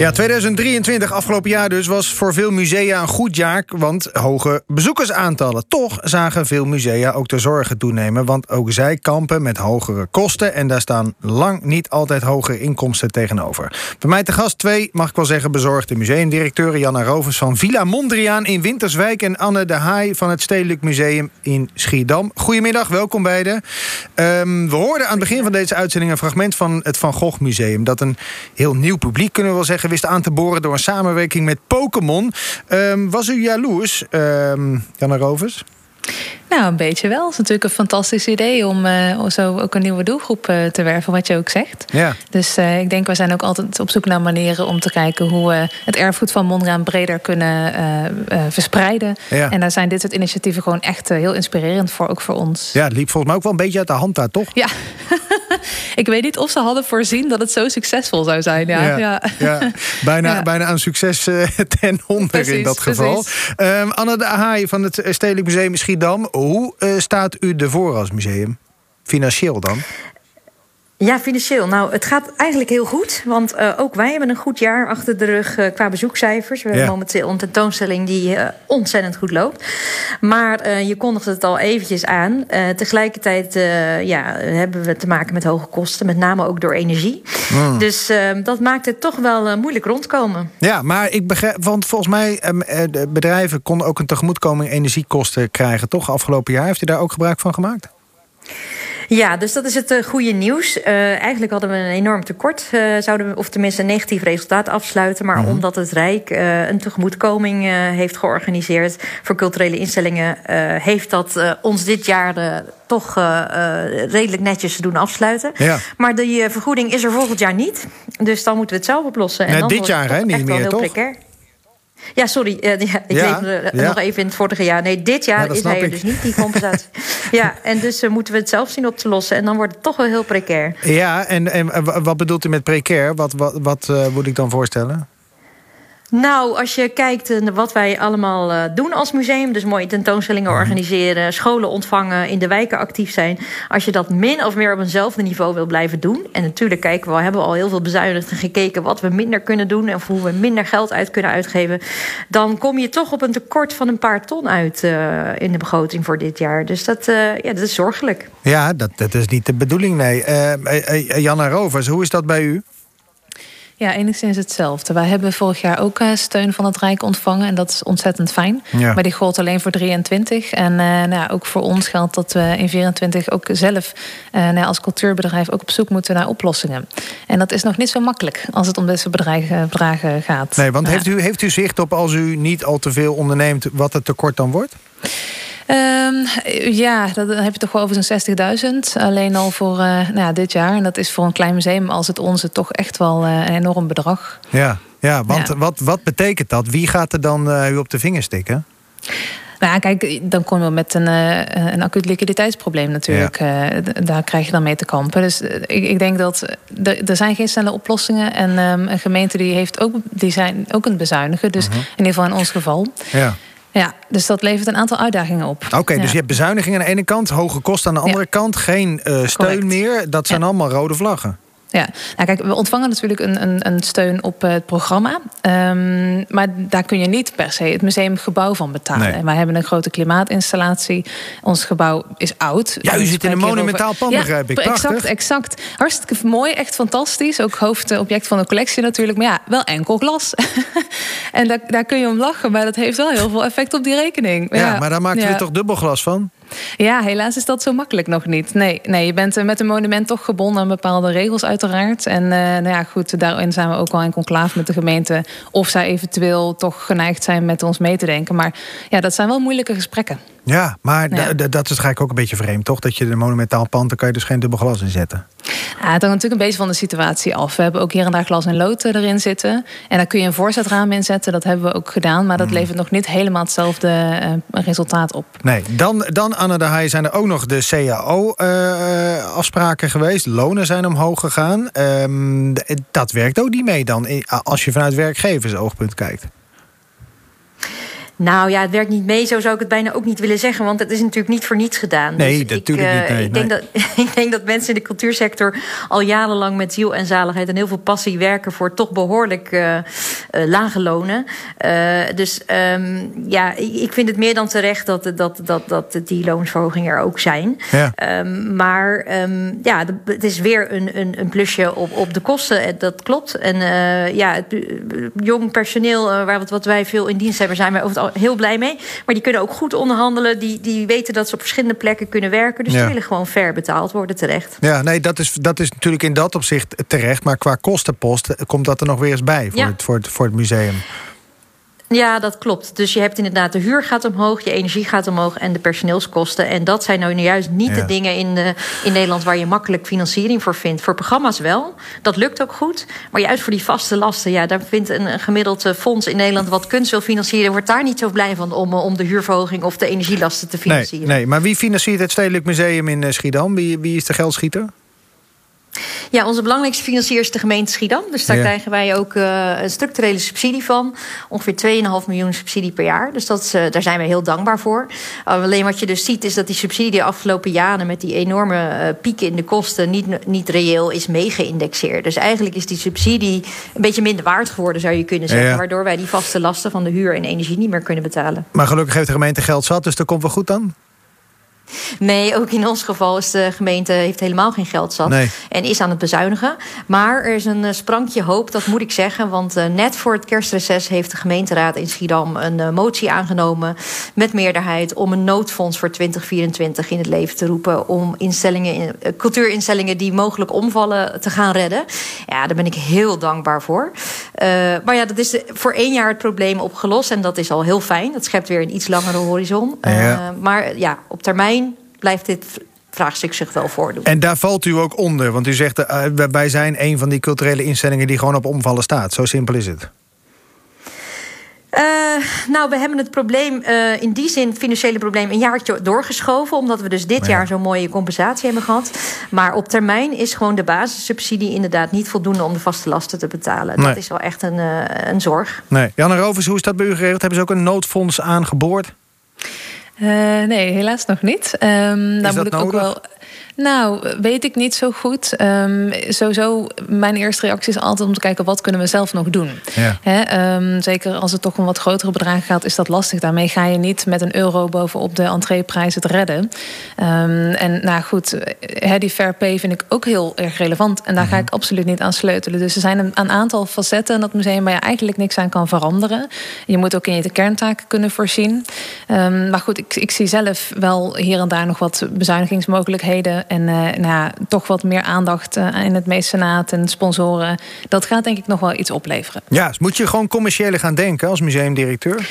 Ja, 2023, afgelopen jaar dus, was voor veel musea een goed jaar, want hoge bezoekersaantallen. Toch zagen veel musea ook de zorgen toenemen, want ook zij kampen met hogere kosten en daar staan lang niet altijd hogere inkomsten tegenover. Bij mij te gast twee, mag ik wel zeggen, bezorgde museumdirecteuren Janna Rovers van Villa Mondriaan in Winterswijk en Anne de Haai van het Stedelijk Museum in Schiedam. Goedemiddag, welkom beiden. Um, we hoorden aan het begin van deze uitzending een fragment van het Van Gogh Museum, dat een heel nieuw publiek, kunnen we wel zeggen, wist aan te boren door een samenwerking met Pokémon. Um, was u jaloers, um, Janne Rovers? Nou, een beetje wel. Het is natuurlijk een fantastisch idee om uh, zo ook een nieuwe doelgroep uh, te werven, wat je ook zegt. Ja. Dus uh, ik denk, we zijn ook altijd op zoek naar manieren om te kijken hoe we het erfgoed van Mondriaan breder kunnen verspreiden. Ja. En daar zijn dit soort initiatieven gewoon echt heel inspirerend voor, ook voor ons. Ja, het liep volgens mij ook wel een beetje uit de hand daar, toch? Ja. ik weet niet of ze hadden voorzien dat het zo succesvol zou zijn. Ja, ja, ja. Bijna, bijna een succes ten onder precies, in dat geval. Um, Anne de Haai van het Stedelijk Museum Schiedam. Hoe uh, staat u ervoor als museum? Financieel dan? Ja, financieel. Nou, het gaat eigenlijk heel goed. Want uh, ook wij hebben een goed jaar achter de rug uh, qua bezoekcijfers. We hebben momenteel een tentoonstelling die uh, ontzettend goed loopt. Maar je kondigde het al eventjes aan. tegelijkertijd ja, hebben we te maken met hoge kosten. Met name ook door energie. Mm. Dus dat maakt het toch wel moeilijk rondkomen. Ja, maar ik begrijp, want volgens mij um, de bedrijven konden ook een tegemoetkoming energiekosten krijgen, toch? Afgelopen jaar. Heeft u daar ook gebruik van gemaakt? Ja, dus dat is het uh, goede nieuws. Uh, eigenlijk hadden we een enorm tekort, uh, zouden we, of tenminste een negatief resultaat afsluiten. Maar Mhm. omdat het Rijk een tegemoetkoming heeft georganiseerd voor culturele instellingen, heeft dat ons dit jaar toch redelijk netjes te doen afsluiten. Ja. Maar die vergoeding is er volgend jaar niet. Dus dan moeten we het zelf oplossen. Nee, en dan dit jaar, hè? Niet meer, toch? Precair. Ja, sorry. Uh, ja, ik Ja, leefde ja. nog even in het vorige jaar. Nee, dit Ja, jaar is hij er dus niet, die compensatie. ja, en dus uh, moeten we het zelf zien op te lossen. En dan wordt het toch wel heel precair. Ja, en, en wat bedoelt u met precair? Wat, wat, wat uh, moet ik dan voorstellen? Nou, als je kijkt naar wat wij allemaal uh, doen als museum... dus mooie tentoonstellingen organiseren... scholen ontvangen, in de wijken actief zijn... als je dat min of meer op eenzelfde niveau wil blijven doen... en natuurlijk kijken we, hebben we al heel veel bezuinigd en gekeken... wat we minder kunnen doen of hoe we minder geld uit kunnen uitgeven... dan kom je toch op een tekort van een paar ton uit uh, in de begroting voor dit jaar. Dus dat, uh, ja, dat is zorgelijk. Ja, dat, dat is niet de bedoeling, nee. Uh, Janna Rovers, hoe is dat bij u? Ja, enigszins hetzelfde. Wij hebben vorig jaar ook uh, steun van het Rijk ontvangen. En dat is ontzettend fijn. Ja. Maar die gold alleen voor 23. En uh, nou ja, ook voor ons geldt dat we in 24 ook zelf uh, nou als cultuurbedrijf ook op zoek moeten naar oplossingen. En dat is nog niet zo makkelijk als het om deze bedragen, bedragen gaat. Nee, want heeft, u, heeft u zicht op als u niet al te veel onderneemt wat het tekort dan wordt? Um, ja, dan heb je toch wel over zo'n 60.000. Alleen al voor uh, nou ja, dit jaar. En dat is voor een klein museum als het onze toch echt wel uh, een enorm bedrag. Ja, ja want Ja. Wat, wat betekent dat? Wie gaat er dan uh, u op de vingers stikken? Nou ja, kijk, dan komen we met een, een acuut liquiditeitsprobleem natuurlijk. Ja. Uh, daar krijg je dan mee te kampen. Dus uh, ik, ik, denk dat er zijn geen snelle oplossingen. En um, een gemeente die heeft ook, die zijn ook het bezuinigen. Dus Mhm. in ieder geval in ons geval. Ja. Ja, dus dat levert een aantal uitdagingen op. Oké, okay, ja. dus je hebt bezuinigingen aan de ene kant, hoge kosten aan de andere Ja. kant, geen uh, steun Correct. meer. Dat zijn allemaal rode vlaggen. Ja, nou, kijk, we ontvangen natuurlijk een, een, een steun op het programma. Um, maar daar kun je niet per se het museumgebouw van betalen. Nee. Wij hebben een grote klimaatinstallatie. Ons gebouw is oud. Ja, u zit in een monumentaal pand, ja, begrijp ik. Exact, Prachtig. exact. Hartstikke mooi, echt fantastisch. Ook hoofdobject van de collectie natuurlijk. Maar ja, wel enkel glas. en daar, daar kun je om lachen, maar dat heeft wel heel veel effect op die rekening. Ja, maar daar maken ja. we toch dubbel glas van? Ja, helaas is dat zo makkelijk nog niet. Nee, nee je bent eh, met een monument toch gebonden aan bepaalde regels uiteraard. En uh, nou ja, goed, daarin zijn we ook wel in conclave met de gemeente... of zij eventueel toch geneigd zijn met ons mee te denken. Maar ja, dat zijn wel moeilijke gesprekken. Ja, maar Ja. dat is eigenlijk ook een beetje vreemd, toch? Dat je een monumentaal pand, daar kan je dus geen dubbel glas in zetten. Ja, het hangt natuurlijk een beetje van de situatie af. We hebben ook hier en daar glas en lood eh, erin zitten. En daar kun je een voorzetraam in zetten. Dat hebben we ook gedaan. Maar dat Mm. levert nog niet helemaal hetzelfde uh, resultaat op. Nee, dan, dan Anne de Haai zijn er ook nog de CAO-afspraken uh, geweest. Lonen zijn omhoog gegaan. Um, dat werkt ook niet mee dan, als je vanuit werkgeversoogpunt kijkt. Nou ja, het werkt niet mee, zo zou ik het bijna ook niet willen zeggen. Want het is natuurlijk niet voor niets gedaan. Nee, dus natuurlijk ik, niet. Nee, ik, denk dat, ik denk dat mensen in de cultuursector al jarenlang met ziel en zaligheid en heel veel passie werken voor toch behoorlijk uh, uh, lage lonen. Dus um, ja, ik vind het meer dan terecht dat, dat, dat, dat die loonsverhogingen er ook zijn. Ja. Um, maar um, ja, het is weer een, een, een plusje op, op de kosten. Dat klopt. En ja, het jong personeel, waar wat, wat wij veel in dienst hebben, zijn wij over het heel blij mee. Maar die kunnen ook goed onderhandelen. Die, die weten dat ze op verschillende plekken kunnen werken. Dus die willen gewoon fair betaald worden terecht. Ja, nee, dat is, dat is natuurlijk in dat opzicht terecht. Maar qua kostenpost komt dat er nog weer eens bij voor, het, voor, het, voor het museum. Ja, dat klopt. Dus je hebt inderdaad de huur gaat omhoog, je energie gaat omhoog en de personeelskosten. En dat zijn nou juist niet de dingen in, de, in Nederland waar je makkelijk financiering voor vindt. Voor programma's wel, dat lukt ook goed. Maar juist voor die vaste lasten, ja, daar vindt een, gemiddeld eh, fonds in Nederland wat kunst wil financieren, wordt daar niet zo blij van om, eh, om de huurverhoging of de energielasten te financieren. Nee, nee, maar wie financiert het Stedelijk Museum in eh, Schiedam? Wie, wie is de geldschieter? Ja, onze belangrijkste financier is de gemeente Schiedam. Dus daar krijgen wij ook uh, een structurele subsidie van. Ongeveer 2,5 miljoen subsidie per jaar. Dus dat, uh, daar zijn we heel dankbaar voor. Uh, alleen wat je dus ziet is dat die subsidie de afgelopen jaren... met die enorme pieken in de kosten niet, niet reëel is meegeïndexeerd. Dus eigenlijk is die subsidie een beetje minder waard geworden, zou je kunnen zeggen. Waardoor wij die vaste lasten van de huur en energie niet meer kunnen betalen. Maar gelukkig heeft de gemeente geld zat, dus dat komt wel goed dan? Nee, ook in ons geval is de gemeente heeft helemaal geen geld zat. En is aan het bezuinigen. Maar er is een eh, sprankje hoop, dat moet ik zeggen. Want uh, net voor het kerstreces heeft de gemeenteraad in Schiedam een uh, motie aangenomen. Met meerderheid om een noodfonds voor 2024 in het leven te roepen. Om instellingen, cultuurinstellingen die mogelijk omvallen te gaan redden. Ja, daar ben ik heel dankbaar voor. Maar ja, dat is voor één jaar het probleem opgelost. En dat is al heel fijn. Dat schept weer een iets langere horizon. Ja. maar ja, op termijn blijft dit vraagstuk zich wel voordoen. En daar valt u ook onder, want u zegt uh, wij zijn een van die culturele instellingen die gewoon op omvallen staat. Zo simpel is het. Uh, nou, we hebben het probleem, uh, in die zin, het financiële probleem, een jaartje doorgeschoven. Omdat we dus dit jaar zo'n mooie compensatie hebben gehad. Maar op termijn is gewoon de basissubsidie inderdaad niet voldoende om de vaste lasten te betalen. Nee. Dat is wel echt een, uh, een zorg. Nee. Janne Rovers, hoe is dat bij u geregeld? Hebben ze ook een noodfonds aangeboord? Uh, nee, helaas nog niet. Um, daar moet ik ook wel. Nou, weet ik niet zo goed. Um, sowieso, mijn eerste reactie is altijd om te kijken... wat kunnen we zelf nog doen? Ja. um, zeker als het toch om wat grotere bedragen gaat... is dat lastig. Daarmee ga je niet met een euro bovenop de entreeprijs het redden. Um, en nou goed, die fair pay vind ik ook heel erg relevant. En daar ga mhm. ik absoluut niet aan sleutelen. Dus er zijn een, een aantal facetten in dat museum... waar je eigenlijk niks aan kan veranderen. Je moet ook in je kerntaken kunnen voorzien. maar goed, ik, ik zie zelf wel hier en daar nog wat bezuinigingsmogelijkheden... En uh, nou ja, toch wat meer aandacht uh, in het mecenaat en sponsoren. Dat gaat denk ik nog wel iets opleveren. Ja, dus moet je gewoon commerciële gaan denken als museumdirecteur?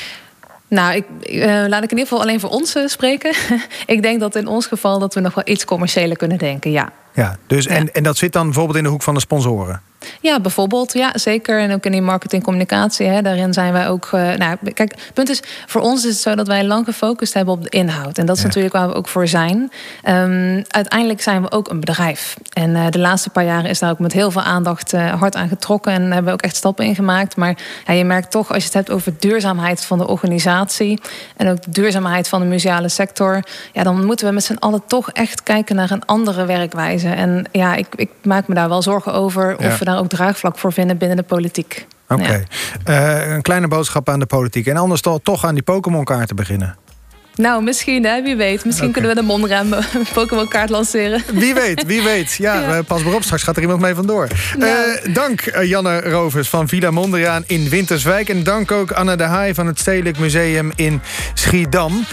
Nou, ik, uh, laat ik in ieder geval alleen voor ons spreken. ik denk dat in ons geval dat we nog wel iets commerciëler kunnen denken, ja. Ja, dus En, en dat zit dan bijvoorbeeld in de hoek van de sponsoren? Ja, bijvoorbeeld. Ja, zeker. En ook in die marketingcommunicatie. Hè, daarin zijn wij ook. Uh, nou, kijk, het punt is, voor ons is het zo dat wij lang gefocust hebben op de inhoud. En dat is natuurlijk waar we ook voor zijn. Um, uiteindelijk zijn we ook een bedrijf. En uh, de laatste paar jaren is daar ook met heel veel aandacht uh, hard aan getrokken. En hebben we ook echt stappen in gemaakt. Maar ja, je merkt toch, als je het hebt over duurzaamheid van de organisatie. En ook de duurzaamheid van de museale sector. Ja, dan moeten we met z'n allen toch echt kijken naar een andere werkwijze. En ja, ik, ik maak me daar wel zorgen over of we daar ook draagvlak voor vinden binnen de politiek. Oké. Eh, een kleine boodschap aan de politiek. En anders toch aan die Pokémon-kaarten beginnen. Nou, misschien, hè, wie weet. Misschien kunnen we de mondraam Pokémon kaart lanceren. Wie weet, wie weet. Ja, pas maar op, straks gaat er iemand mee vandoor. Nou. Uh, dank uh, Janne Rovers van Villa Mondriaan in Winterswijk. En dank ook Anne de Haai van het Stedelijk Museum in Schiedam.